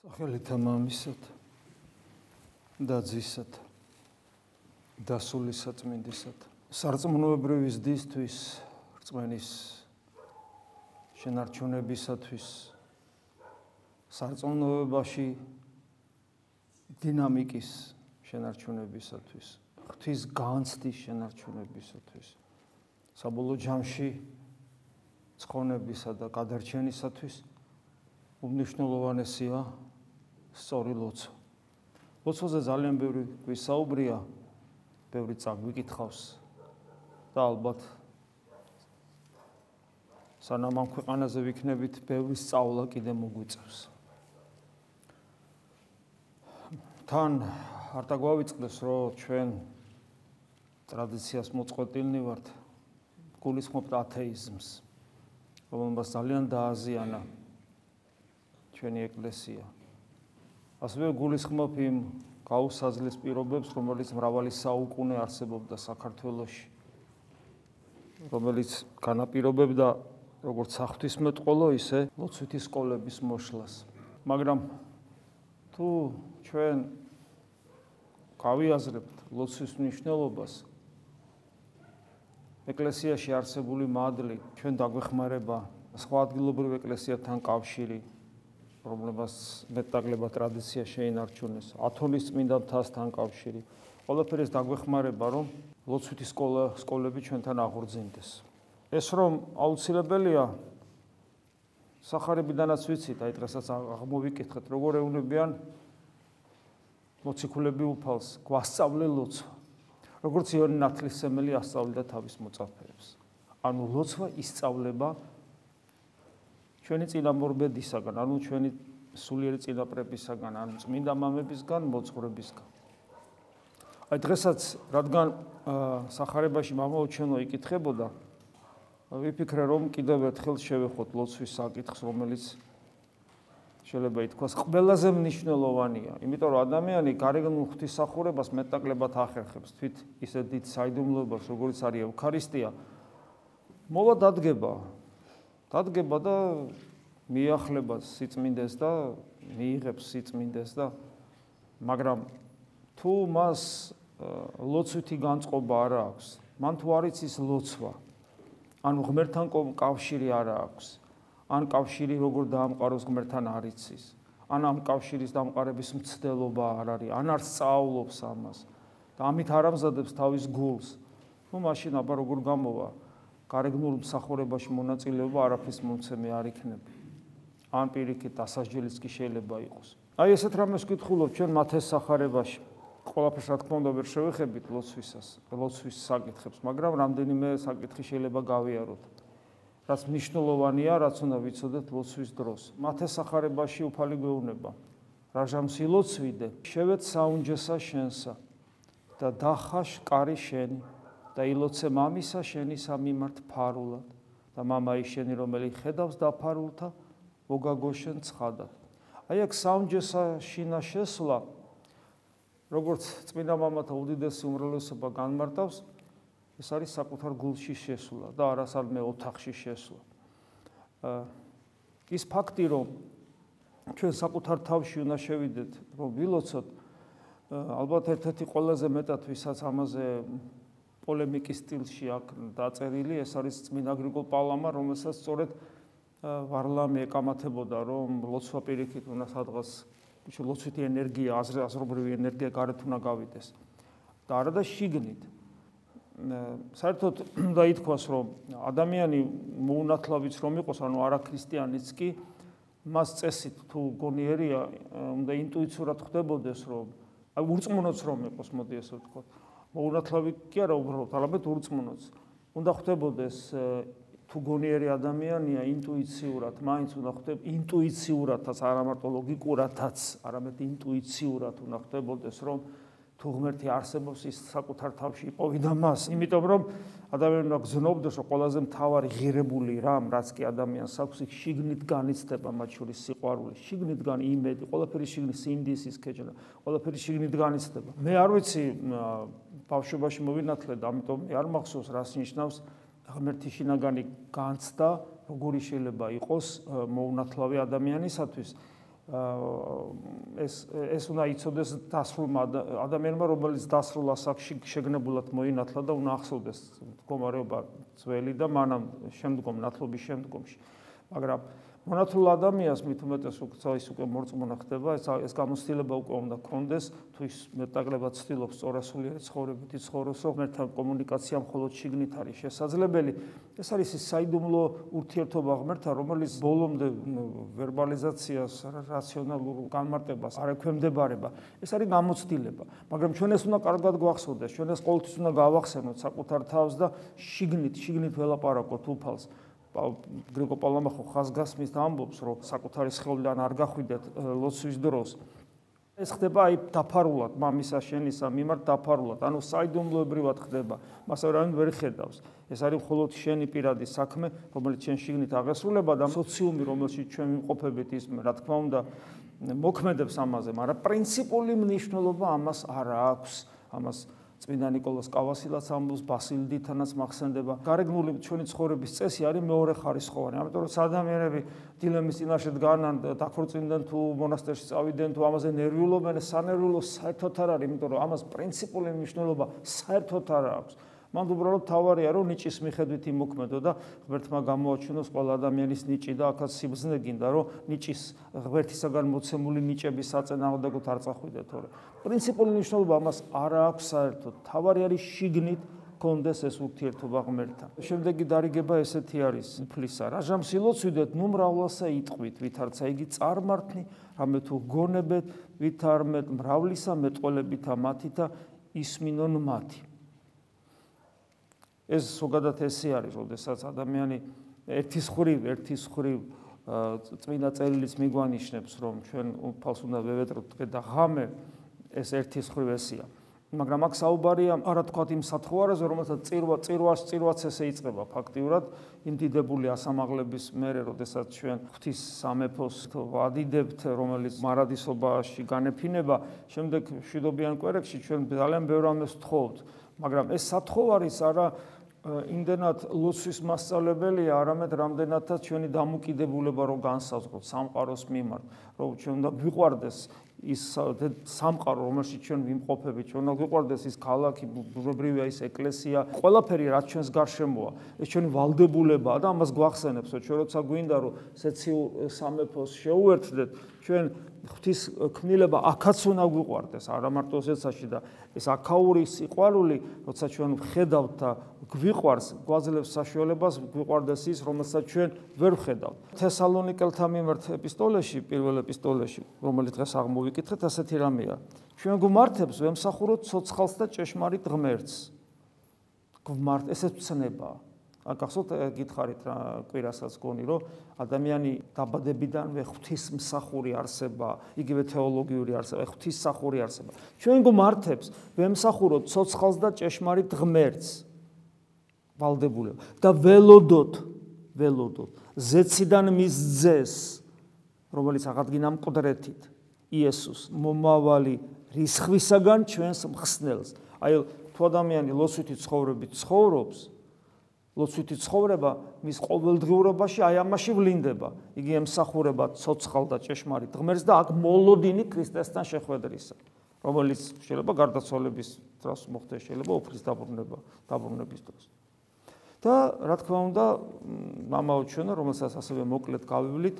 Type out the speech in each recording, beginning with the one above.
სახელითა მამისად და ძისად და სულისაწმინდისად სარწმუნოებრივის დისთვის რწმენის შენარჩუნებისათვის სარწმუნოებაში დინამიკის შენარჩუნებისათვის ღვთის განცდის შენარჩუნებისათვის საბოლოო ჯამში ცხონებისა და გადარჩენისათვის უმნიშვნელოვანესია სწორი ლოცვა. ლოცვაზე ძალიან ბევრი ვისაუბრია, ბევრი წაგვიკითხავს და ალბათ სანამ ამ ქვეყანაზე ვიქნებით, ბევრი სწავლა კიდე მოგვიწევს. თან არ დაგვავიწყდეს, რომ ჩვენ ტრადიციას მოწყვეტილნი ვართ, გულისხმობთ ათეიზმს, რომელსაც ძალიან დააზიანა ჩვენი ეკლესია. ასევე გულისხმობ იმ გაუსაზლის პირობებს, რომელიც მრავალი საუკუნე არსებობდა საქართველოში. რომელიც განაპირობებდა როგორც საღვთისმეტყველო, ისე ლოცვითი სკოლების მოშლას. მაგრამ თუ ჩვენ გავიაზრებთ ლოცვის მნიშვნელობას, ეკლესიაში არსებული მადლი, ჩვენ დაგვეხმარება სხვა ადგილობრივ ეკლესიათან კავშირი, რომლებას მეტაგლება ტრადიცია შეინარჩუნეს. ათონის წმინდა მთასთან კავშირი ყველაფერს დაგვეხმარება რომ ლოცვითი სკოლა სკოლები ჩვენთან აღორძინდეს. ეს რომ აუცილებელია სახარებიდანაც ვიცით აი დღესაც აღმოვიკითხეთ როგორ ეუნებიან მოციქულები უფალს გვასწავლე ლოცვა. როგორც იონი ნათლისმცემელი ასწავლიდა თავის მოწაფეებს. ანუ ლოცვა ისწავლება ჩვენი წინამორბედისაგან, ანუ ჩვენი სულიერი წინაპრებისაგან, ანუ წმინდა მამებისგან, მოძღვრებისგან. აი დღესაც, რადგან სახარებაში მამაოჩენო იკითხებოდა, ვიფიქრე, რომ კიდევ ერთხელ შევეხოთ ლოცვის საკითხს, რომელიც შეიძლება ითქვას ყველაზე მნიშვნელოვანია, იმიტომ რომ ადამიანი გარეგნულ ღვთისახურებას მეტაკლებად ახერხებს თვით ისე დიდ საიდუმლოებას, როგორც არის ევქარისტია. მოვა დადგება, დადგება და მიახლება სიწმინდეს და მიიღებს სიწმინდეს და მაგრამ თუ მას ლოცვითი განწყობა არ აქვს, მან თუ არ იცის ლოცვა, ანუ ღმერთთან კავშირი არ აქვს, ან კავშირი როგორ დაამყაროს ღმერთთან არ იცის, ან ამ კავშირის დამყარების მცდელობა არ არის, ან არ სწავლობს ამას და ამით არ ამზადებს თავის გულს, ну მაშინ აბა როგორ გამოვა? გარეგნულ მსახურებაში მონაწილეობა არაფრის მომცემი არ იქნება. ან პირიქით დასაჯელიც კი შეიძლება იყოს. აი ესეთ რამეს ვკითხულობ ჩვენ მათეს სახარებაში. ყველაფერს რა თქმა უნდა ვერ შევეხებით ლოცვისას, ლოცვის საკითხებს, მაგრამ რამდენიმე საკითხი შეიძლება გავიაროთ. რაც მნიშვნელოვანია, რაც უნდა ვიცოდეთ ლოცვის დროს. მათეს სახარებაში უფალი გვეუბნება: რაჟამ სილოცვიდე, შევეთ საუნჯესა შენსა და დახაშ კარი შენი. და ილოცე მამისა შენისა მიმართ ფარულად და мама ისენი რომელიც ხედავს დაფარულთა მოგაგოშენ ცხადად აი აქ საუნჯესა შინა შესვლა როგორც წმინდა მამათა უდიდესი უმრავლესობა განმარტავს ეს არის საკუთარ გულში შესვლა და არასალმე ოთახში შესვლა ის ფაქტი რომ ჩვენ საკუთარ თავში უნდა შევიდეთ რომ ვილოცოთ ალბათ ერთ-ერთი ყველაზე მეტად ვისაც ამაზე პოლემიკის სტილში აქ დაწერილი, ეს არის წმინდა გრიგოლ პავლამა, რომელსაც სწორედ ვარლამი ეკამათებოდა, რომ ლოცვა პირიქით უნდა სადღაც ისე ლოცვითი ენერგია, აზრობრივი ენერგია გარეთ უნდა გავიდეს. და არა და შიგნით. საერთოდ და ითქვას, რომ ადამიანი მოუნათლავიც რომ იყოს, ანუ არა ქრისტიანიც კი მას წესით თუ გონიერია, უნდა ინტუიციურად ხდებოდეს, რომ აი ურწმუნოც რომ იყოს, მოდი ესე ვთქვათ. მოუნათლავი კი არა უბრალოდ არამედ ურწმუნოც. უნდა ხვდებოდეს თუ გონიერი ადამიანია ინტუიციურად მაინც უნდა ხვდებ ინტუიციურადაც არა მარტო ლოგიკურადაც არამედ ინტუიციურად უნდა ხვდებოდეს რომ თუ ღმერთი არსებობს ის საკუთარ თავში იპოვიდა მას. იმიტომ რომ ადამიანმა გზნობდეს რომ ყველაზე მთავარი ღირებული რამ რაც კი ადამიანს აქვს ის შიგნით განიცდება მათ შორის სიყვარული. შიგნით გან იმედი ყველაფერი შიგნით სინდისის ქეჯნა ყველაფერი შიგნით განიცდება. მე არ ვიცი ბავშვობაში მოვინათლე და ამიტომ არ მახსოვს რას ნიშნავს ღმერთი შინაგანი განცდა, როგორი შეიძლება იყოს მოუნათლავი ადამიანისათვის. ეს ეს უნდა იცოდეს დასრულმა ადამიანმა რომელიც დასრულ ასაკში შეგნებულად მოინათლა და უნდა ახსოვდეს მდგომარეობა ძველი და მანამ შემდგომ ნათლობის შემდგომში. მაგრამ მონათულ ადამიანს მით უმეტეს უკვე ის უკვე მორწმუნა ხდება ეს ეს გამოცდილება უკვე უნდა კონდეს თუ ის მეტაკლებად ცდილობს სწორასულიერი ცხოვრებით იცხოვროს რომ ერთად კომუნიკაცია მხოლოდ შიგნით არის შესაძლებელი. ეს არის ის საიდუმლო ურთიერთობა ღმერთთან რომელიც ბოლომდე ვერბალიზაციას რაციონალურ განმარტებას არ ექვემდებარება ეს არის გამოცდილება. მაგრამ ჩვენ ეს უნდა კარგად გვახსოვდეს ჩვენ ეს ყოველთვის უნდა გავახსენოთ საკუთარ თავს და შიგნით შიგნით ველაპარაკოთ უფალს გრიგო პალამახო ხაზგასმის და ამბობს, რომ საკუთარი სხეულიდან არ გახვიდეთ ლოცვის დროს. ეს ხდება აი დაფარულად, მამისა შენისა მიმართ დაფარულად, ანუ საიდუმლოებრივად ხდება. მას არ არის ვერ ხედავს. ეს არის მხოლოდ შენი პირადი საქმე, რომელიც შენ შიგნით აღესრულება და სოციუმი, რომელშიც ჩვენ ვიმყოფებით ის, რა თქმა უნდა, მოქმედებს ამაზე, მაგრამ პრინციპული მნიშვნელობა ამას არ აქვს. ამას წმინდა ნიკოლას კავასილაც ამბობს, ბასილი დითანაც მახსენდება. გარეგნული ჩვენი ცხოვრების წესი არის მეორე ხარისხოვანი, ამიტომ რომ ადამიანები დილემის წინაშე დგანან, დაქორწინდნენ თუ მონასტერში წავიდნენ თუ ამაზე ნერვიულობენ, სანერვიულო საერთოდ არ არის, იმიტომ რომ ამას პრინციპული მნიშვნელობა საერთოდ არ აქვს. მან უბრალოდ თავარია რომ ნიჭის მიხედვით იმოქმედო და ღმერთმა გამოაჩინოს ყველა ადამიანის ნიჭი და ახაც სიბზნე გინდა რომ ნიჭის ღმერთისაგან მოცემული ნიჭების საწენააღმდეგოდ არ წახვიდეთ თორე პრინციპული მნიშვნელობა ამას არ აქვს საერთოდ. თავარი არის შიგნით კონდეს ეს ურთიერთობა ღმერთთან. შემდეგი დარიგება ესეთი არის: ფლისა, რა ჟამსილოცვიდეთ, ნუ მრავლასა იტყვით, ვით არცა იგი წარმართნი, რამე თუ გონებეთ, ვით არმეთ მრავლისა მეტყოლებითა მათითა ისმინონ მათი. ეს ზოგადად ესე არის, როდესაც ადამიანი ერთის ხრივ, ერთის ხრივ წმინდა წერილიც მიგვანიშნებს, რომ ჩვენ უფალს უნდა ვევეტროთ და ღამე ეს ერთის ხრივ ესია. მაგრამ აქ საუბარია არა თქვა იმ სათხოვარაზე, რომელსაც წირვა წირვას წირვაც ესე იწება ფაქტიურად იმდიდებული ასამაღლების მერე, როდესაც ჩვენ ღვთის სამეფოს ვადიდებთ, რომელიც მარადისობაში განეფინება, შემდეგ შვიდობიან კვერებში ჩვენ ძალიან ბევრ ამას თხოვთ, მაგრამ ეს სათხოვარის არა იმდენად ლოცვის მასწავლებელია, არამედ რამდენადაც ჩვენი დამოკიდებულება რო განსაზღვროთ სამყაროს მიმართ, რომ ჩვენ უნდა ვიყვარდეს ის სამყარო, რომელშიც ჩვენ ვიმყოფებით, ჩვენ უნდა ვიყვარდეს ის ქალაქი, ბუნებრივია ის ეკლესია, ყველაფერი რაც ჩვენს გარშემოა, ეს ჩვენი ვალდებულებაა და ამას გვახსენებს, რომ ჩვენ როცა გვინდა რომ სეციურ სამეფოს შეუერთდეთ, ჩვენ ღვთის ქმნილება აქაც უნდა გვიყვარდეს, არა მარტო ესეცაში და ეს აქაური სიყვარული, როცა ჩვენ ვხედავთ და გვიყვარს, გვაძლევს საშუალებას გვიყვარდეს ის, რომელსაც ჩვენ ვერ ვხედავთ. თესალონიკელთა მიმართ ეპისტოლეში, პირველ ეპისტოლეში, რომელიც დღეს აღმოვიკითხეთ, ასეთი რამეა. ჩვენ გვმართებს ვემსახუროთ ცოცხალს და ჭეშმარიტ ღმერთს. გვმართ, ესეც ცნებაა. ახსოვთ გითხარით რა კვირასაც გონი რომ ადამიანი დაბადებიდანვე ღვთის მსახური არსება, იგივე თეოლოგიური არსება, ღვთის მსახური არსება. ჩვენ გმართებს ვემსახუროთ ცოცხალს და ჭეშმარიტ ღმერთს. ვალდებულებ და ველოდოთ, ველოდოთ ზეციდან მის ძეს, რომელიც აღადგინა მკვდრეთით იესოს მომავალი რისხვისაგან ჩვენს მხსნელს. აი თუ ადამიანი ლოცვითი ცხოვრებით ცხოვრობს, ლოცვითი ცხოვრება მის ყოველდღიურობაში აი ამაში ვლინდება. იგი ემსახურება ცოცხალ და ჭეშმარიტ ღმერთს და აქ მოლოდინი ქრისტესთან შეხვედრისა, რომელიც შეიძლება გარდაცვალების დროს მოხდეს, შეიძლება უფლის დაბრუნება, დაბრუნების დროს. და რა თქმა უნდა, მამაო ჩვენო, რომელსაც ასევე მოკლედ გავივლით,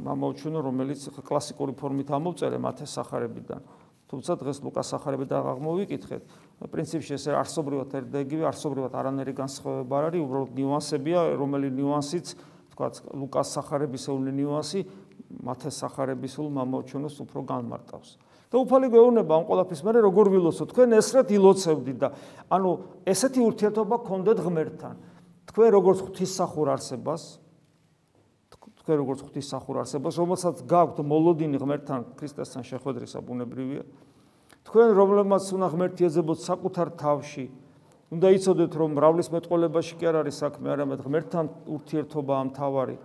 მამაო ჩვენო, რომელიც კლასიკური ფორმით ამოვწერე მათეს სახარებიდან. თუმცა დღეს ლუკას სახარებიდან აღმოვიკითხეთ. პრინციპში ეს არსობრივად ერთდაიგივე, არსობრივად არანაირი განსხვავება არ არის, უბრალოდ ნიუანსებია, რომელიც ნიუანსიც, თქვა ლუკას სახარებისეული ნიუანსი მათეს სახარებისულ მამაჩუნოს უფრო განმარტავს. და უფალი გვეუბნება ამ ყოლაფის მერე როგორ ვილოცო, თქვენ ესრად ილოცებდით და ანუ ესეთი ურთიერთობა გქონდეთ ღმერთთან. თქვენ როგორც ღვთისმსახურ არსებას თქვენ როგორც ღვთისმსახურ არსებას, რომელსაც გაქვთ მოლოდინი ღმერთთან ქრისტესთან შეხვედრისა ბუნებრივია. თქვენ რომლებმაც უნდა ღმერთი ეძებოთ საკუთარ თავში უნდა იცოდეთ რომ მრავლის მეტყოლებაში კი არ არის საქმე არამედ ღმერთთან ურთიერთობა ამ თავარი.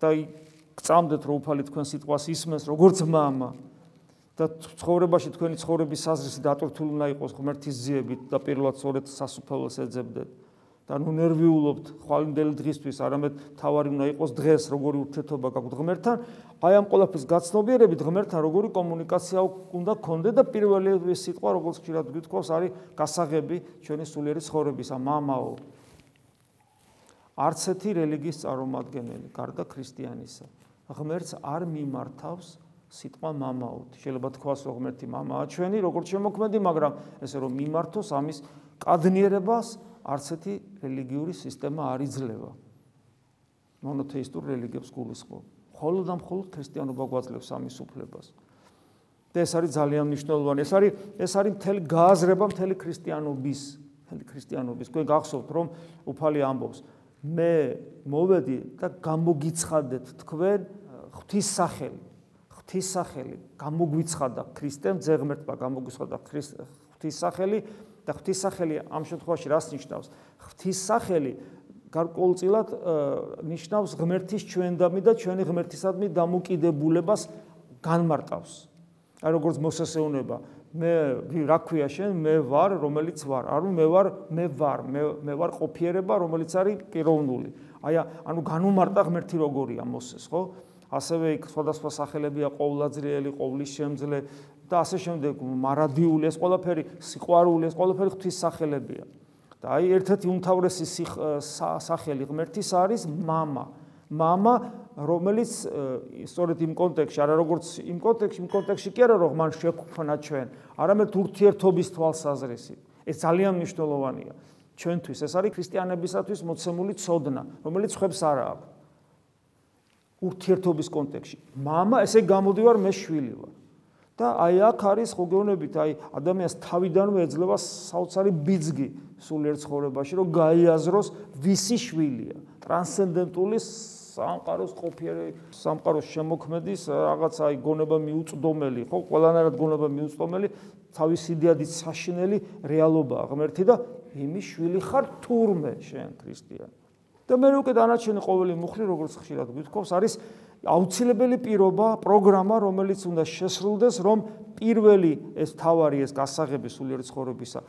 და გწამდეთ რომ უფალი თქვენ სიტყვას ისმენს როგორც მამა. და ცხოვრებაში თქვენი ცხოვრების საზრისი დატვირთული უნდა იყოს ღმერთის ძიებით და პირველად სწორედ სასუფეველს ეძებდეთ და ნუ ნერვიულობთ ხვალინდელი დღისთვის, არამედ თავარი უნდა იყოს დღეს, როგორი ურთიერთობა გაქვთ ღმერთთან, აი ამ ყოლაფის გაცნობიერებით ღმერთთან როგორი კომუნიკაცია უნდა გქონდე და პირველი სიტყვა, როგორც ხშირად გითხოვს, არის გასაღები ჩვენი სულიერი ცხოვრებისა, მამაო. არც ერთი რელიგიის წარმომადგენელი, გარდა ქრისტიანისა, ღმერთს არ მიმართავს სიტყვა მამაო. შეიძლება თქვას, რომ ღმერთი მამაა ჩვენი, როგორც შემოქმედი, მაგრამ ესე რომ მიმართოს ამის კადნიერებას არც ერთი რელიგიური სისტემა არ იძლევა. მონოთეისტურ რელიგიებს გულისხმობ. მხოლოდ და მხოლოდ ქრისტიანობა გვაძლევს ამის უფლებას. და ეს არის ძალიან მნიშვნელოვანი. ეს არის ეს არის მთელი გააზრება მთელი ქრისტიანობის, მთელი ქრისტიანობის. თქვენ გახსოვთ, რომ უფალი ამბობს: მე მოვედი და გამოგიცხადეთ თქვენ ღვთის სახელი. ღვთის სახელი გამოგვიცხადა ქრისტემ ძეგმერთმა გამოგვიცხადა ღვთის სახელი და ღვთის სახელი ამ შემთხვევაში რას ნიშნავს? ღვთის სახელი გარკვეულწილად ნიშნავს ღმერთის ჩვენდამი და ჩვენი ღმერთისადმი დამოკიდებულებას განმარტავს. აი როგორც მოსეს ეუბნება, მე რა ქვია შენ, მე ვარ, რომელიც ვარ. ანუ მე ვარ, მე ვარ, მე მე ვარ ყოფიერება, რომელიც არის პიროვნული. აი ანუ განუმარტა ღმერთი როგორია მოსეს, ხო? ასევე იქ სხვადასხვა სახელებია ყოვლაძრიელი, ყოვლის შემძლე და ასე შემდეგ, მარადიული ეს ყველაფერი, სიყვარული ეს ყველაფერი ღვთის სახელებია. და აი ერთ-ერთი უმთავრესი სახელი ღმერთის არის мама. мама, რომელიც სწორედ იმ კონტექსში, არა როგორც იმ კონტექსში, იმ კონტექსში კი არა რომ მან შეგვქონა ჩვენ, არამედ ურთიერთობის თვალსაზრისით. ეს ძალიან მნიშვნელოვანია ჩვენთვის. ეს არის ქრისტიანებისათვის მოცემული ცოდნა, რომელიც ხებს არ აქვს. ურთიერთობის კონტექსში. мама, ესე გამოდივარ მე შვილი ვარ. და აი აქ არის ხოგეონებით, აი ადამიანს თავიდანვე ეძლევა საოცარი ბიძგი სულიერ ცხოვრებაში, რომ გაიაზროს ვისი შვილია. ტრანსცენდენტული სამყაროს ყოფიერი სამყაროს შემოქმედის რაღაც აი გონება მიუწდომელი, ხო? ყველანაირად გონება მიუწდომელი, თავისი დიადით საშინელი რეალობაა ღმერთი და იმის შვილი ხარ თურმე შენ ქრისტიანი. და მე უკვე დანარჩენი ყოველი მუხლი როგორც ხშირად გვითხოვს არის აუცილებელი პირობა, პროგრამა, რომელიც უნდა შესრულდეს, რომ პირველი ეს თავარი ეს გასაღები სულიერი ცხოვრებისა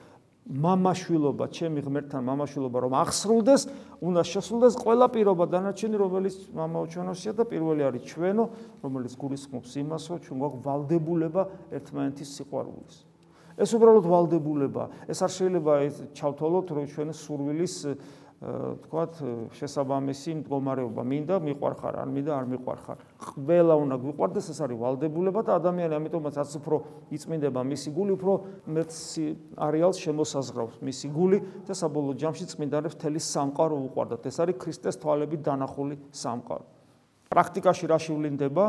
მამაშვილობა, ჩემი ღმერთთან მამაშვილობა რომ აღსრულდეს, უნდა შესრულდეს ყველა პირობა დანარჩენი, რომელიც მამაო ჩვენოსია და პირველი არის ჩვენო, რომელიც გულისხმობს იმას, რომ ჩვენ გვაქვს ვალდებულება ერთმანეთის სიყვარულის. ეს უბრალოდ ვალდებულება, ეს არ შეიძლება ჩავთვალოთ, რომ ჩვენ სურვილის თქვათ შესაბამისი მდგომარეობა მინდა მიყვარხარ. არ მინდა არ მიყვარხარ. ყველა უნდა გვიყვარდეს ეს არის ვალდებულება და ადამიანი ამიტომაც აც უფრო იწმინდება მისი გული უფრო მეც არეალს შემოსაზღვრავს მისი გული და საბოლოო ჯამში წმინდანებს თელი სამყარო უყვარდათ. ეს არის ქრისტეს თვალებით დანახული სამყარო. პრაქტიკაში რა შევლინდება?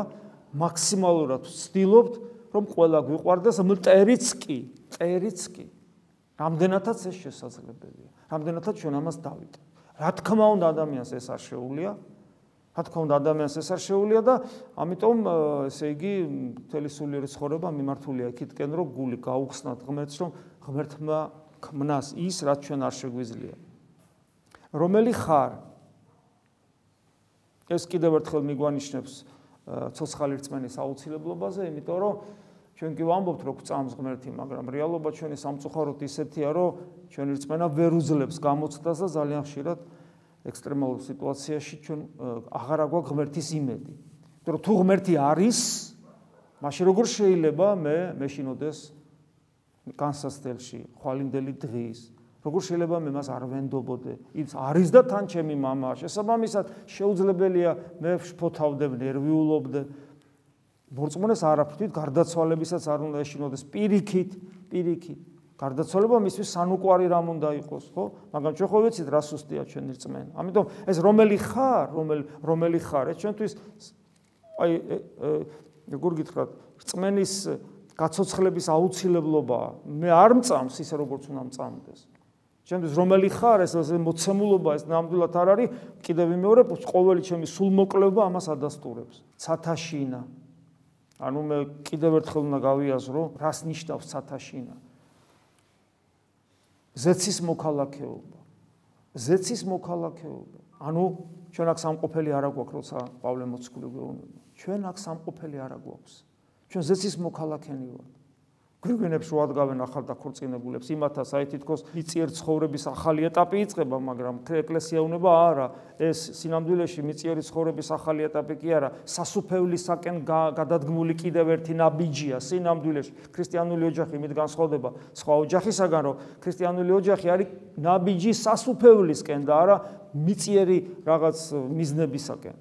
მაქსიმალურად ვცდილობთ რომ ყველა გვიყვარდეს. მტერიც კი წერიც კი რამდენადაც ეს შესაძლებელია? რამდენადაც ჩვენ ამას დავით რა თქმა უნდა ადამიანს ეს არ შეუულია. რა თქმა უნდა ადამიანს ეს არ შეუულია და ამიტომ ესე იგი მთელი სულიერი ცხოვრება მიმართულია იქითკენ რომ გული გაუხსნათ ღმერთს რომ ღმერთმა ქმნას ის რაც ჩვენ არ შეგვიძლია. რომელი ხარ? ეს კიდევ ერთხელ მიგვანიშნებს ცოცხალი რწმენის აუცილებლობაზე იმიტომ რომ ჩვენ კი ვამბობთ რომ წამს ღმერთი, მაგრამ რეალობა ჩვენი სამწუხაროდ ისეთია, რომ ჩვენი რწმენა ვერ უძლებს გამოცდას და ძალიან ხშირად ექსტრემალურ სიტუაციაში ჩვენ აღარ აგვაქვს ღმერთის იმედი. იმიტომ რომ თუ ღმერთი არის, მაშინ როგორ შეიძლება მე მეშინოდეს განსასწელში, ხვალინდელი დღის როგორ შეიძლება მე მას არ ვენდობოდე? ის არის და თან ჩემი мама, შესაბამისად შეუძლებელია მე შფოთავდე, ნერვიულობდე, მორწმუნეს არაფრით გარდაცვალებისაც არ უნდა ეშინოდეს პირიქით, პირიქით. გარდაცვალება მისთვის სანუკვარი რამ უნდა იყოს, ხო? მაგრამ ჩვენ ხო ვიცით რა სუსტია ჩვენი რწმენა. ამიტომ ეს რომელი ხარ, რომელი რომელი ხარ, ეს ჩვენთვის აი როგორ გითხრათ, რწმენის გაცოცხლების აუცილებლობაა. მე არ მწამს ისე როგორც უნდა მწამდეს. ჩვენთვის რომელი ხარ, ეს მოცემულობა ეს ნამდვილად არ არის, კიდევ მეორე ყოველი ჩემი სულმოკლება ამას ადასტურებს. ცათაშინა ანუ მე კიდევ ერთხელ უნდა გავიაზრო, რას ნიშნავს სათაშინა. ზეცის მოქალაქეობა. ზეცის მოქალაქეობა. ანუ ჩვენ აქ სამყოფელი არ აგვაქვს, როცა პავლე მოციქული გვეუბნება. ჩვენ აქ სამყოფელი არ აგვაქვს. ჩვენ ზეცის მოქალაქენი ვართ. გრიგენებს როადგავენ ახალ დაქორწინებულებს იმათა საით თითქოს მიწიერ ცხოვრების ახალი ეტაპი იწყება მაგრამ ეკლესია უნება არა. ეს სინამდვილეში მიწიერი ცხოვრების ახალი ეტაპი კი არა. სასუფევლისაკენ გადადგმული კიდევ ერთი ნაბიჯია სინამდვილეში. ქრისტიანული ოჯახი მით განსხვავდება სხვა ოჯახისაგან რომ ქრისტიანული ოჯახი არის ნაბიჯი სასუფევლისკენ და არა მიწიერი რაღაც მიზნებისაკენ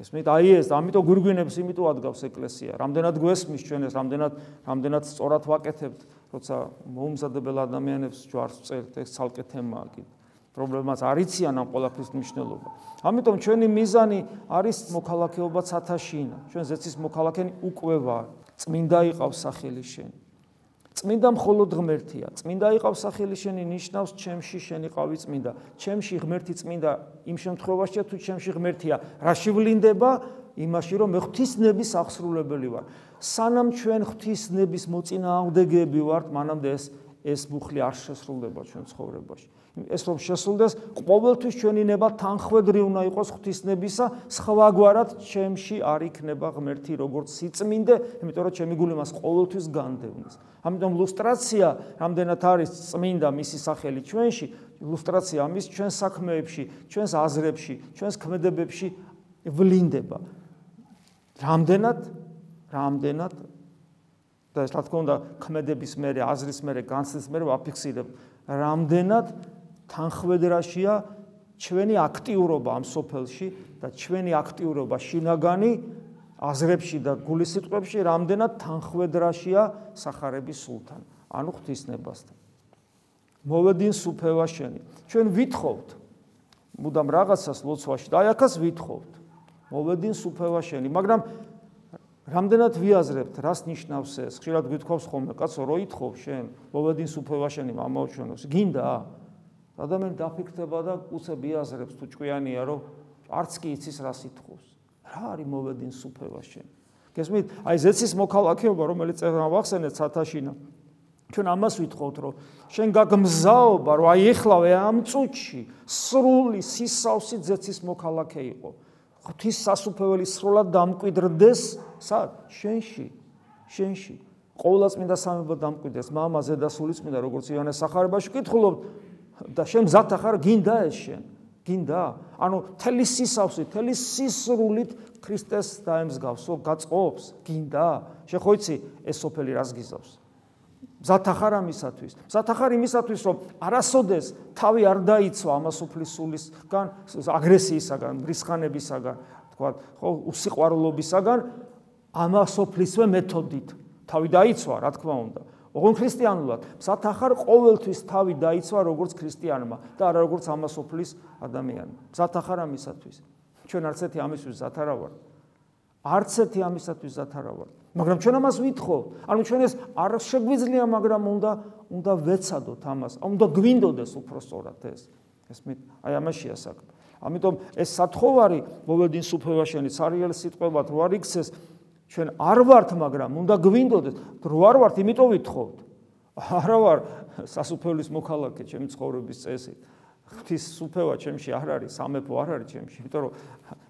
გესმით? აი ეს, ამიტომ გვირგვინებს იმიტომ ადგავს ეკლესია. რამდენად გვესმის ჩვენ ეს, რამდენად რამდენად სწორად ვაკეთებთ, როცა მოუმზადებელ ადამიანებს ჯვარს წერთ, ეს ცალკე თემაა კიდე. პრობლემას არიციან ამ ყოლაფრის მნიშვნელობა. ამიტომ ჩვენი მიზანი არის მოქალაქეობა ცათაშინა. ჩვენ ზეცის მოქალაქენი უკვე ვარ. წმინდა იყავს სახელი შენ. წმინდა მხოლოდ ღმერთია. წმინდა იყავს სახელი შენი ნიშნავს ჩემში შენი ყავი წმინდა. ჩემში ღმერთი წმინდა იმ შემთხვევაში თუ ჩემში ღმერთია, რა შევლინდება იმაში რომ მე ღვთისნების აღსრულებელი ვარ. სანამ ჩვენ ღვთისნების მოწინააღმდეგეები ვართ, მანამდე ეს ეს მუხლი არ შესრულდება ჩვენ ცხოვრებაში. ეს რომ შესრულდეს, ყოველთვის ჩვენი ნება თანხვედრი უნდა იყოს ღვთისნებისა, სხვაგვარად ჩემში არ იქნება ღმერთი როგორც სიწმინდე, იმიტომ რომ ჩემი გული მას ყოველთვის განდევნის. ამიტომ ლუსტრაცია, რამდენად არის წმინდა მისი სახელი ჩვენში, ლუსტრაცია ამის ჩვენ საქმეებში, ჩვენს აზრებში, ჩვენს ქმედებებში ვლინდება. რამდენად რამდენად და ეს რა თქმა უნდა ქმედების მერე აზრის მერე განცდის მერე ვაფიქსირებ რამდენად თანხვედრაშია ჩვენი აქტიურობა ამ სოფელში და ჩვენი აქტიურობა შინაგანი აზრებში და გულისიტყვებში რამდენად თანხვედრაშია სახარების სულთან. ანუ ღვთისნებასთან. მოვედინ სუფევა შენი ჩვენ ვითხოვთ. მუდამ რაღაცას ლოცვაში და აი ახას ვითხოვთ. მოვედინ სუფევა შენი მაგრამ რამდენად ვიაზრებთ, რას ნიშნავს ეს? ხშირად გვითხოვს ხოლმე, კაცო, რო ითხოვ შენ, მოვედინ სუფევაშენი მამაოჩვენოს. გინდა? ადამიანი დაფიქრდება და უცებ იაზრებს თუ ჭკვიანია, რომ არც კი იცის რას ითხოვს. რა არის მოვედინ სუფევაშენი? გესმით? აი ზეცის მოქალაქეობა, რომელიც წერა ვახსენეთ სათაშინა. ჩვენ ამას ვითხოვთ, რომ შენ გაგმზაობა, რომ აი ეხლავე ამ წუთში სრული სისავსი ზეცის მოქალაქე იყო. ღვთის სასუფეველი სრულად დამკვიდრდეს სად? შენში. შენში. ყოვლადწმინდა სამება დამკვიდრდეს მამაზე და სულიწმინდა როგორც იონეს სახარებაში კითხულობ და შენ მზათა ხარ გინდა ეს შენ? გინდა? ანუ თელი სისავსი თელი სისრულით ქრისტეს დაემსგავსო გაწყობს გინდა. შენ ხო იცი ეს სოფელი რას გიზავს? მზათა ხარ ამისათვის? მზათა ხარ იმისათვის რომ არასოდეს თავი არ დაიცვა ამას უფლის სულისგან აგრესიისაგან რისხანებისაგან თქვა ხო უსიყვარულობისაგან ამასოფლისვე მეთოდით. თავი დაიცვა რა თქმა უნდა. ოღონ ქრისტიანულად, მზად ახარ ყოველთვის თავი დაიცვა როგორც ქრისტიანმა და არა როგორც ამასופლის ადამიანმა. მზად ახარ ამისათვის. ჩვენ არც ერთი ამისთვის მზად არ ვარ. არც ერთი ამისათვის მზად არ ვარ. მაგრამ ჩვენ ამას ვითხოვთ. ანუ ჩვენ ეს არ შეგვიძლია, მაგრამ უნდა უნდა ვეცადოთ ამას. უნდა გვინდოდეს უფრო სწორად ეს. ეს მე აი ამაშია საქმე. ამიტომ ეს სათხოვარი მოვედინ სუფევაშენი სარიელ სიტყვებად რო არ იქცეს ჩვენ არ ვართ, მაგრამ უნდა გვინდოდეს. რო არ ვართ, იმიტომ ვითხოვთ. არა ვარ სასუფეველის მოქალაქე ჩემი ცხოვრების წესით. ღვთის სუფევა ჩემში არ არის, სამეფო არ არის ჩემში, იმიტომ რომ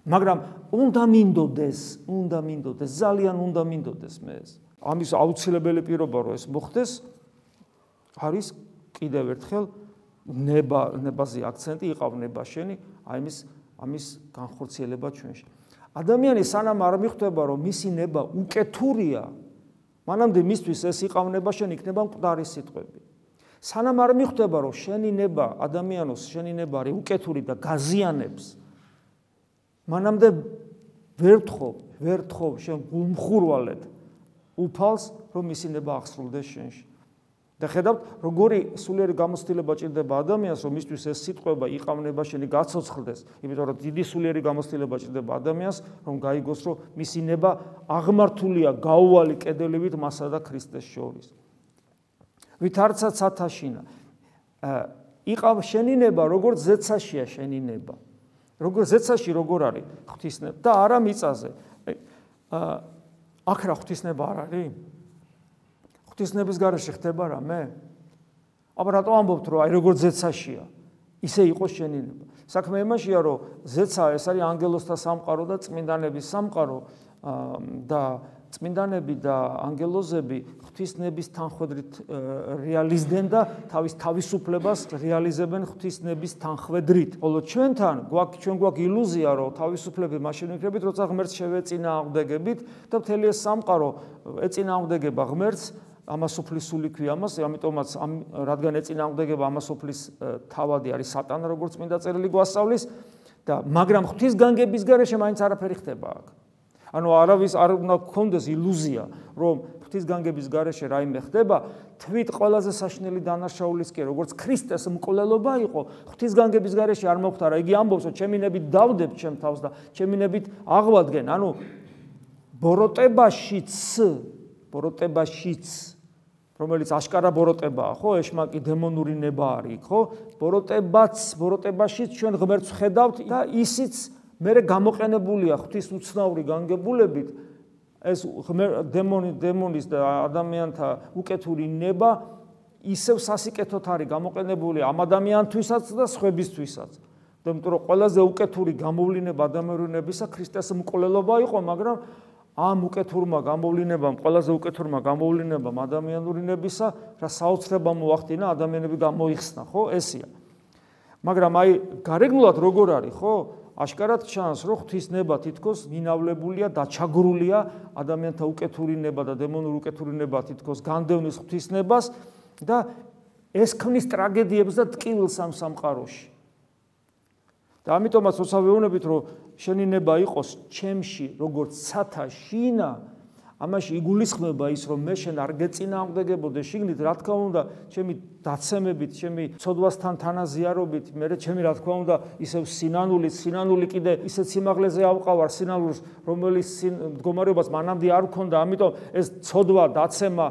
მაგრამ უნდა მინდოდეს, უნდა მინდოდეს, ძალიან უნდა მინდოდეს მე ეს. ამის აუცილებელი პირობა რომ ეს მოხდეს არის კიდევ ერთხელ ნება ნებაზე აქცენტი იყავ ნება შენი, აი ამის ამის განხორციელება ჩვენში. ადამიანი სანამ არ მიხვდება რომ მისი ნება უკეთურია, მანამდე მისთვის ეს იყავნება შენ იქნება მკვდარი სიტყვები. სანამ არ მიხვდება რომ შენი ნება ადამიანოს შენი ნება არის უკეთური და გაზიანებს მანამდე ვერ თხოვ ვერ თხოვ შენ გულმხურვალედ უფალს რომ მისი ნება აღსრულდეს შენში და ხედავთ როგორი სულიერი გამოცდილება ჭირდება ადამიანს რომ მისთვის ეს სიტყვება იყავნება შენი გაცოცხლდეს იმიტომ რომ დიდი სულიერი გამოცდილება ჭირდება ადამიანს რომ გაიგოს რომ მისი ნება აღმართულია გაუვალი კედელივით მასა და ქრისტეს შორის ვითარცა ცათაშინა. იყავ შენინება, როგორც ზეცაშია შენინება. როგორ ზეცაში როგორ არის ღვთისნება და არა მიწაზე. აა აქ რა ღვთისნება არ არის? ღვთისნების garaში ხდება რა მე? აბა რატო ამბობთ რომ აი როგორ ზეცაშია? ისე იყო შენინება. საქმე იმაშია რომ ზეცა ეს არის ანგელოსთა სამყარო და წმინდანების სამყარო და წმინდანები და ანგელოზები ღვთისნების თანხვედრით რეალიზდნენ და თავის თავისუფლებას რეალიზებენ ღვთისნების თანხვედრით. ხოლო ჩვენთან გვაქვს ჩვენ გვაქვს ილუზია, რომ თავისუფლები მაშინ ვიქნებით, როცა ღმერთს შევეცინა აღდეგებით და მთელი ეს სამყარო ეცინა აღდეგება ღმერთს ამასოფლისული ქვია ამას, ამიტომაც ამ რადგან ეწინააღმდეგება ამასოფლის თავადი არის სატანა, როგორც მინდა წერილი გვასწავლის და მაგრამ ღვთისგანგების გარეშე მაინც არაფერი ხდება აქ. ანუ არავის არ უნდა გქონდეს ილუზია, რომ ღვთისგანგების გარეშე რაიმე ხდება, თვით ყველაზე საშნელი დანარჩეულის კი, როგორც ქრისტეს მკვლელობა იყო, ღვთისგანგების გარეშე არ მოხდა რა. იგი ამბობს, რომ ჩემი ნებით დავდებ ჩემ თავს და ჩემი ნებით აღვადგენ. ანუ ბოროტებაშიც ბოროტებაშიც რომელიც აშკარა ბოროტებაა, ხო? ეშმაკი დემონური ნება არის, ხო? ბოროტებაც, ბოროტებაშიც ჩვენ ღმერთს ხედავთ და ისიც მე გამოყენებულია ღვთის უცნაური განგებულებით ეს დემონი დემონის და ადამიანთა უკეთური ნება ისევ სასიკეთოთ არის გამოყენებული ამ ადამიანთვისაც და სხვებისთვისაც. იმიტომ რომ ყველაზე უკეთური გამოვლენა ადამიანურნებისა ქრისტეს მკვლელობა იყო, მაგრამ ამ უკეთურმა გამოვლენებამ, ყველაზე უკეთურმა გამოვლენებამ ადამიანურნებისა რა საოცრება მოახდინა, ადამიანები გამოიხსნა, ხო? ესია. მაგრამ აი გარეგნულად როგორ არის, ხო? აშკარად ჩანს, რომ ღვთისნება თითქოს ნინავლებულია და ჩაგრულია ადამიანთა უკეთური ნება და დემონური უკეთური ნება თითქოს განდევნის ღვთისნებას და ეს ქმნის ტრაგედიებს და ტკივილს ამ სამყაროში. და ამიტომაც ოცავეუნებით, რომ შენი ნება იყოს ჩემში, როგორც სათა შინა, ამაში იგულისხმება ის რომ მე შენ არ გეწინააღმდეგებოდე შიგნით რა თქმა უნდა ჩემი დაცემებით ჩემი ცოდვასთან თანაზიარობით მე ჩემი რა თქმა უნდა ისევ სინანული სინანული კიდე ისეთ სიმაღლეზე ავყავარ სინანულს რომელიც მდგომარეობას მანამდე არ ვქონდა ამიტომ ეს ცოდვა დაცემა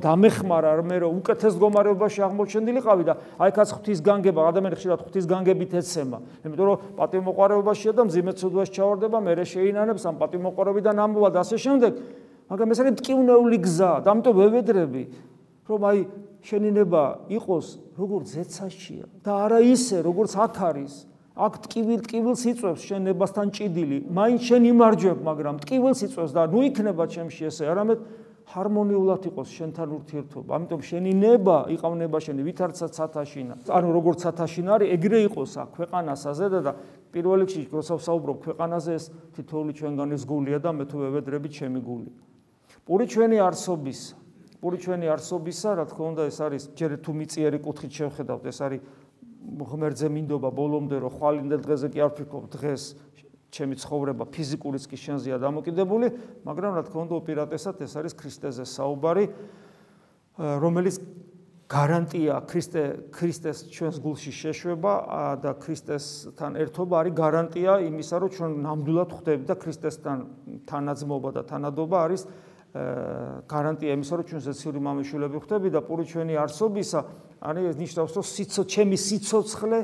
დამეხმარა მე რომ უკეთეს მდგომარეობაში აღმოჩენილიყავი და აი კაც ღვთის განგება ადამიანი ხშირად ღვთის განგებით ეცემა. იმიტომ რომ პატიმოყარებაშია და მძიმე ცოდვას ჩავარდება მე შეინანებს ამ პატიმოყარებიდან ამბობა და ასე შემდეგ მაგრამ ეს არის ტკივნეული გზა და ამიტომ ვევედრები რომ აი შენინება იყოს როგორც ზეცაშია და არა ისე როგორც აქ არის. აქ ტკივილ ტკივილს იწევს შენებასთან ჭიდილი. მაინც შენ იმარჯვებ მაგრამ ტკივილს იწევს და ნუ იქნება ჩემში ესე არამედ ჰარმონიულად იყოს შენთან ურთიერთობა. ამიტომ შენი ნება იყავნება შენი ვითარცა ცათაშინა ანუ როგორც ცათაშინა არის ეგრე იყოს აქ ქვეყანასაზე და პირველ რიგში როცა ვსაუბრობ ქვეყანაზე ეს თითოეული ჩვენგანის გულია და მე თუ ვევედრები ჩემი გული პური ჩვენი არსობის პური ჩვენი არსობისა რა თქმა უნდა ეს არის ჯერ თუ მიწიერი კუთხით შევხედავთ ეს არის ღმერთზე მინდობა ბოლომდე რომ ხვალინდელ დღეზე კი არ ვფიქრობ დღეს ჩემი ცხოვრება ფიზიკურიც კი შენზეა დამოკიდებული მაგრამ რა თქმა უნდა უპირატესად ეს არის ქრისტეზე საუბარი რომელიც გარანტია ქრისტე ქრისტეს ჩვენს გულში შეშვება და ქრისტესთან ერთობა არის გარანტია იმისა რომ ჩვენ ნამდვილად ხვდებით და ქრისტესთან თანაძმობა და თანადობა არის გარანტია იმისა, რომ ჩვენ ზეციური მამიშვილები ხვდები და პური ჩვენი არსობისა, არის ეს ნიშნავს, რომ სიცო ჩემი სიცოცხლე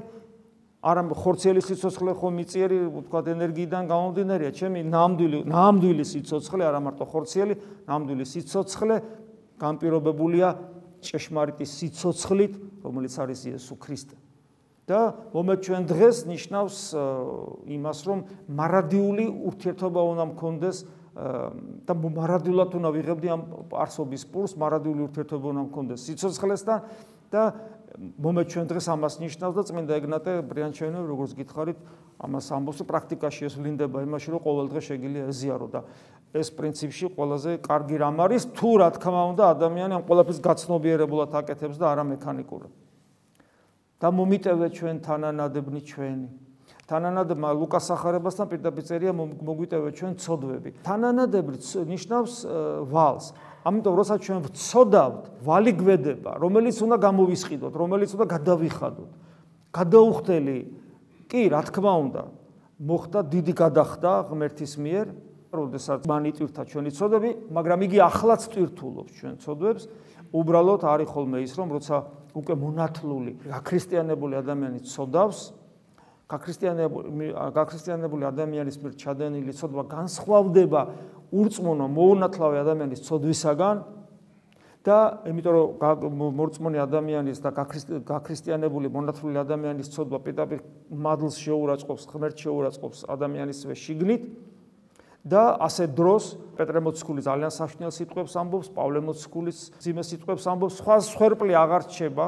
არა ხორცელი სიცოცხლე ხო მიწიერი, თქვა ენერგიიდან გამომდინარეა, ჩემი ნამდვილი ნამდვილი სიცოცხლე, არა მარტო ხორცელი, ნამდვილი სიცოცხლე განპირობებულია ჭეშმარიტი სიცოცხლით, რომელიც არის იესო ქრისტე. და მომეთ ჩვენ დღეს ნიშნავს იმას, რომ მარადიული ურთიერთობა უნდა მქონდეს და მარადულად უნდა ვიღებდი ამ არსობის პურს, მარადული ურთიერთობა უნდა მქონდეს სიცოცხლესთან და მომეთ ჩვენ დღეს ამას ნიშნავს და წმინდა ეგნატე ბრიანჩენოვი როგორც გითხარით, ამას ამბობს პრაქტიკაში ეს ვლინდება იმაში, რომ ყოველ დღე შეგიძლია ეზიარო და ეს პრინციპში ყველაზე კარგი რამ არის, თუ რა თქმა უნდა ადამიანი ამ ყველაფერს გაცნობიერებულად აკეთებს და არა მექანიკურად. და მომიტევე ჩვენ თანანადებნი ჩვენი თანანადებმა ლუკას ახარებასთან პირდაპირ წერია მოგვიტევე ჩვენ ცოდვები. თანანადები ნიშნავს ვალს. ამიტომ როცა ჩვენ ვწოდავთ, ვალი გვედება, რომელიც უნდა გამოვისყიდოთ, რომელიც უნდა გადავიხადოთ. გადაუხდელი კი, რა თქმა უნდა, მოხდა დიდი გადახდა ღმერთის მიერ, როდესაც მან იტვირთა ჩვენი ცოდვები, მაგრამ იგი ახლაც ტვირთულობს ჩვენ ცოდვებს. უბრალოდ არის ხოლმე ის, რომ როცა უკვე მონათლული, გაქრისტიანებული ადამიანი ცოდავს, გაქრისტიანებული გაქრისტიანებული ადამიანის მიერ ჩადენილი ცოდვა განსხვავდება ურწმუნო მოუნათლავე ადამიანის ცოდვისაგან და იმიტომ რომ მორწმუნე ადამიანის და გაქრისტიანებული მონათლული ადამიანის ცოდვა პირდაპირ მადლს შეურაცხყოფს, ღმერთს შეურაცხყოფს ადამიანისვე შიგნით და ასე დროს პეტრე მოციქული ძალიან საშნელ სიტყვებს ამბობს, პავლე მოციქულის ძიმე სიტყვებს ამბობს, სხვა სხერპლი აღარ რჩება.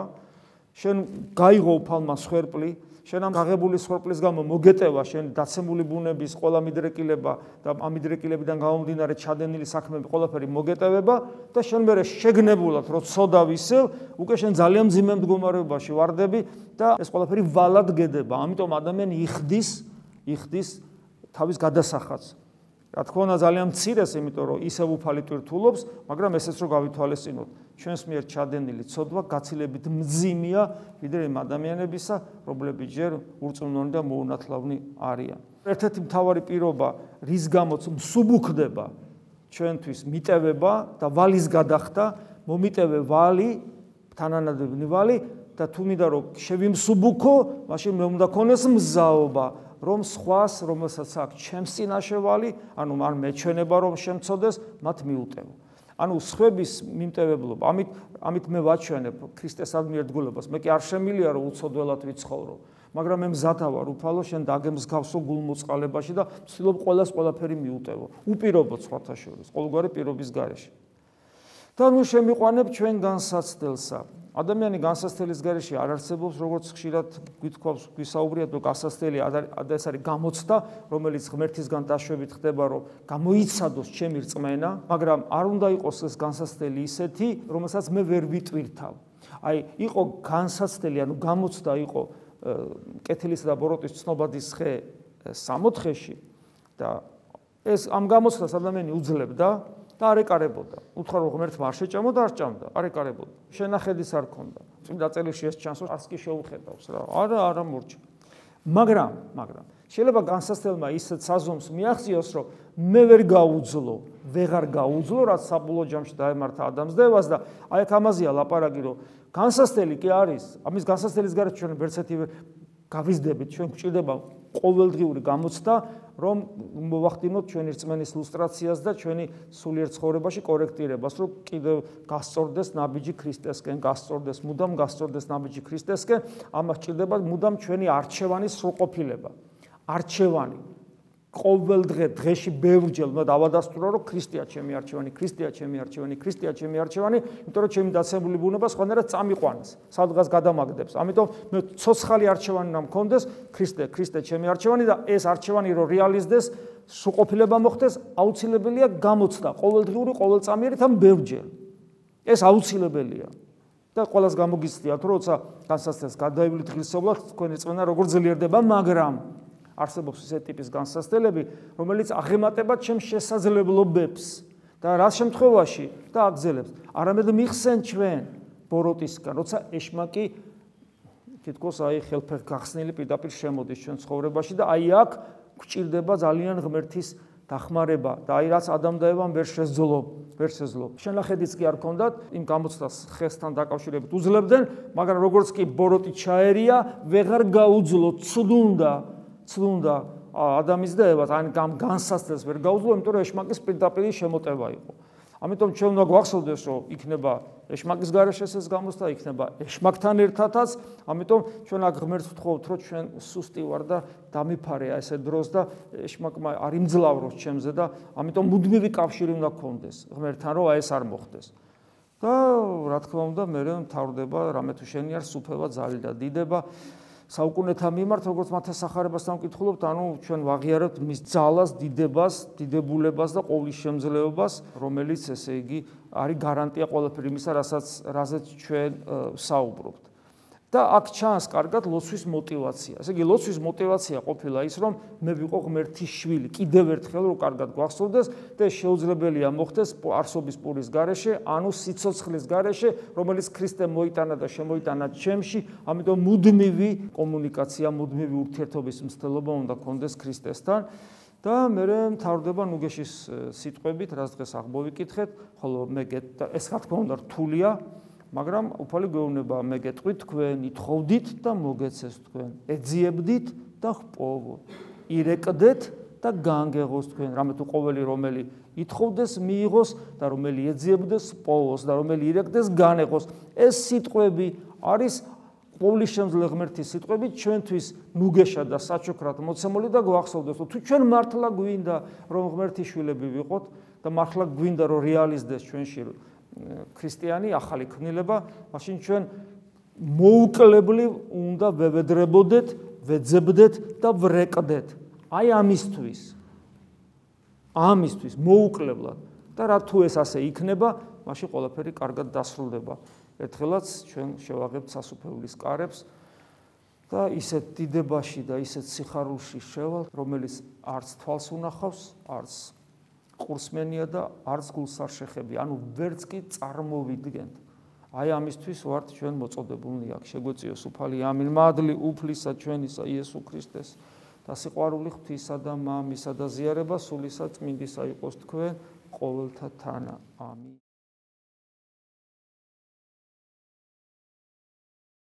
შენ გაიღო უფალმა სხერპლი, შენ ამ გაღებული სხერპლის გამო მოგეტევა შენ დაცემული ბუნების ყველა მიდრეკილება და ამ მიდრეკილებიდან გამომდინარე ჩადენილი საქმეები ყველაფერი მოგეტევება და შენ მე შეგნებულად რო ცოდა ვისევ, უკვე შენ ძალიან ძიმე მდგომარეობაში ვარდები და ეს ყველაფერი ვალად გედება. ამიტომ ადამიანი იხდის, იხდის თავის გადასახადს. რა თქმა უნდა ძალიან მცირეს, იმიტომ რომ ისევ უფალი ტვირთულობს, მაგრამ ესეც რო გავითვალისწინოთ, ჩვენს მიერ ჩადენილი ცოდვა გაცილებით მძიმეა ვიდრე იმ ადამიანებისა, რომლებიც ჯერ ურწმუნონი და მოუნათლავნი არიან. ერთ-ერთი მთავარი პირობა, რის გამოც მსუბუქდება ჩვენთვის მიტევება და ვალის გადახდა, მომიტევე ვალი, თანანადები ვალი და თუ მინდა რომ შევიმსუბუქო, მაშინ მე უნდა ქონდეს მზაობა. რომ სხვას, რომელსაც აქვს ჩემს წინაშევალი, ანუ მან მეჩვენება რომ შემწოდეს, მათ მიუტევო. ანუ სხვების მიმტევებლობა, ამით ამით მე ვაჩვენებ ქრისტეს ადმიერდგულებას. მე კი არ შემილია რომ უცოდველად ვიცხოვრო, მაგრამ მე მზადა ვარ უფალო შენ დაგემსგავსო გულმოწყალებაში და ვცდილობ ყოველას ყველაფერი მიუტევო. უპირობო სხვათა შორის, ყოველგვარი პირობის გარეშე. და ნუ შემიყვანებ ჩვენ განსაცდელსა. ადამიანი განსასწრელის garaში არ არსებობს, როგორც ხშირად გვითხოვს, გვისაუბრიათ, რომ განსასწრელი და ეს არის გამოცდა, რომელიც ღმერთისგან დაშვებით ხდება, რომ გამოიცადოს ჩემი რწმენა, მაგრამ არ უნდა იყოს ეს განსასწრელი ისეთი, რომელსაც მე ვერ ვიტვირთავ. აი, იყო განსასწრელი, ანუ გამოცდა იყო კეთილისა და ბოროტის ცნობადის ხე 64-ში და ეს ამ გამოცდას ადამიანი უძლებდა და არ ეკარებოდა. უთხრა რომ ღმერთმა არ შეჭამოდა, არ ჭამდა, არ ეკარებოდა. შენახედის არ ქონდა. წმინდა წერილში ეს ჩანს, არც კი შეუხედავს რა. არა, არა მორჩა. მაგრამ, მაგრამ შეიძლება განსასწრებმა ისეთ საზომს მიაღწიოს, რომ მე ვერ გაუძლო, ვეღარ გაუძლო, რაც საბოლოო ჯამში დაემართა ადამიანს და ევას და აი აქ ამაზეა ლაპარაკი, რომ განსასწრელი კი არის, ამის განსასწრელის გარეთ ჩვენ ვერცერთი გავიზდებით, ჩვენ გვჭირდება ყოველდღიური გამოცდა, რომ მოვახდინოთ ჩვენი რწმენის ილუსტრაციას და ჩვენი სულიერ ცხოვრებაში კორექტირებას, რომ კიდევ გასწორდეს ნაბიჯი ქრისტესკენ, გასწორდეს, მუდამ გასწორდეს ნაბიჯი ქრისტესკენ, ამას ჭირდება მუდამ ჩვენი არჩევანის სრულყოფილება. არჩევანი ყოველ დღე დღეში ბევრჯერ უნდა დავადასტურო რომ ქრისტია ჩემი არჩევანი, ქრისტია ჩემი არჩევანი, ქრისტია ჩემი არჩევანი, იმიტომ რომ ჩემი დაცემული ბუნება სხვანაირად წამიყვანს, სადღაც გადამაგდებს. ამიტომ მე ცოცხალი არჩევანი უნდა მქონდეს, ქრისტე, ქრისტე ჩემი არჩევანი და ეს არჩევანი რომ რეალიზდეს, სრულყოფილება მოხდეს, აუცილებელია გამოცდა ყოველდღიური, ყოველწამიერი თან ბევრჯერ. ეს აუცილებელია. და ყოველას გამოგიცდიათ, როცა განსაცდელს გადაივლით ღირსეულად, თქვენი წმენა როგორ ძლიერდება, მაგრამ არსებობს ესე ტიპის განსასწრებელი, რომელიც აღემატება ჩემს შესაძლებლობებს და რა შემთხვევაში და აგზელებს. არამედ მიხსენ ჩვენ ბოროტისგან, როცა ეშმაკი თითქოს აი ხელფეხ გახსნილი პირდაპირ შემოდის ჩვენ ცხოვრებაში და აი აქ გვჭირდება ძალიან ღმერთის დახმარება და აი რაც ადამ და ევამ ვერ შეძლო, ვერ შეძლო. შენახედიც კი არ ქონდათ იმ გამოცდას ხესთან დაკავშირებით უძლებდნენ, მაგრამ როგორც კი ბოროტი ჩაერია, ვეღარ გაუძლო, ცუდუნდა ცლუნდა ადამიანს და ევას ან განსასწრებს ვერ გაუძლო, იმიტომ რომ ეშმაკის პირდაპირი შემოტევა იყო. ამიტომ ჩვენ უნდა გვახსოვდეს, რომ იქნება ეშმაკის garaშე ეს გამოსთა, იქნება ეშმაკთან ერთადაც, ამიტომ ჩვენ აქ ღმერთს ვთხოვთ, რომ ჩვენ სუსტი ვარ და დამიფარეა ესე დროს და ეშმაკმა არ იმძლავროს ჩემზე და ამიტომ მუდმივი კავშირი უნდა გქონდეს ღმერთთან, რომ აი ეს არ მოხდეს. და რა თქმა უნდა, მე მთავრდება რამე თუ შენი არ სუფევა ზალი და დიდება საუკუნეთა მიმართ როგორც მათეს სახარებასთან ვკითხულობთ, ანუ ჩვენ ვაღიარებთ მის ძალას, დიდებას, დიდებულებას და ყოვლის შემძლეობას, რომელიც ესე იგი არის გარანტია ყველაფერი იმისა, რასაც რაზეც ჩვენ საუბრობთ. და აქ ჩანს კარგად ლოცვის мотиваცია. ესე იგი ლოცვის мотиваცია ყოფილა ის, რომ მე ვიყო ღმერთის შვილი, კიდევ ერთხელ რომ კარგად გვახსოვდეს და შეუძლებელია მოხდეს არსობის პურის გარეშე, ანუ სიცოცხლის გარეშე, რომელიც ქრისტემ მოიტანა და შემოიტანა ჩემში, ამიტომ მუდმივი კომუნიკაცია, მუდმივი ურთიერთობის მცდელობა უნდა გქონდეს ქრისტესთან. და მე მთავრდება ნუგეშის სიტყვებით, რაც დღეს აღმოვიკითხეთ, ხოლო მე ეს რა თქმა უნდა რთულია, მაგრამ უფალი გვეუბნება მე გეტყვით თქვენ ითხოვდით და მოგეცეს თქვენ ეძიებდით და ხპოვოთ ირეკდეთ და განგეღოს თქვენ რამე თუ ყოველი რომელი ითხოვდეს მიიღოს და რომელი ეძიებდეს პოვოს და რომელი ირეკდეს განეღოს. ეს სიტყვები არის ყოვლის შემძლე ღმერთის სიტყვებით ჩვენთვის ნუგეშა და საჩუქრად მოცემული და გვახსოვდეს თუ ჩვენ მართლა გვინდა რომ ღმერთის შვილები ვიყოთ და მართლა გვინდა რომ რეალიზდეს ჩვენში ქრისტიანი ახალი ქმნილება მაშინ ჩვენ მოუკლებლი უნდა ვებედრებოდეთ ვეძებდეთ და ვრეკდეთ. აი ამისთვის ამისთვის მოუკლებლად. და რა თუ ეს ასე იქნება მაშინ ყველაფერი კარგად დასრულდება. ერთხელაც ჩვენ შევაღებთ სასופეულის კარებს და ისეთ დიდებაში და ისეთ სიხარულში შევალ, რომელიც არც თვალს უნახავს, არც ყურსმენია და არც გულს არ შეხები, ანუ ვერც კი წარმოვიდგენთ. აი ამისთვის ვართ ჩვენ მოწოდებულნი აქ. შეგვეციოს უფალი ამინ მადლი უფლისა ჩვენისა იესო ქრისტეს და სიყვარული ღვთისა და მამისა და ზიარება სულისა წმინდისა იყოს თქვენ ყოველთა თანა. ამინ.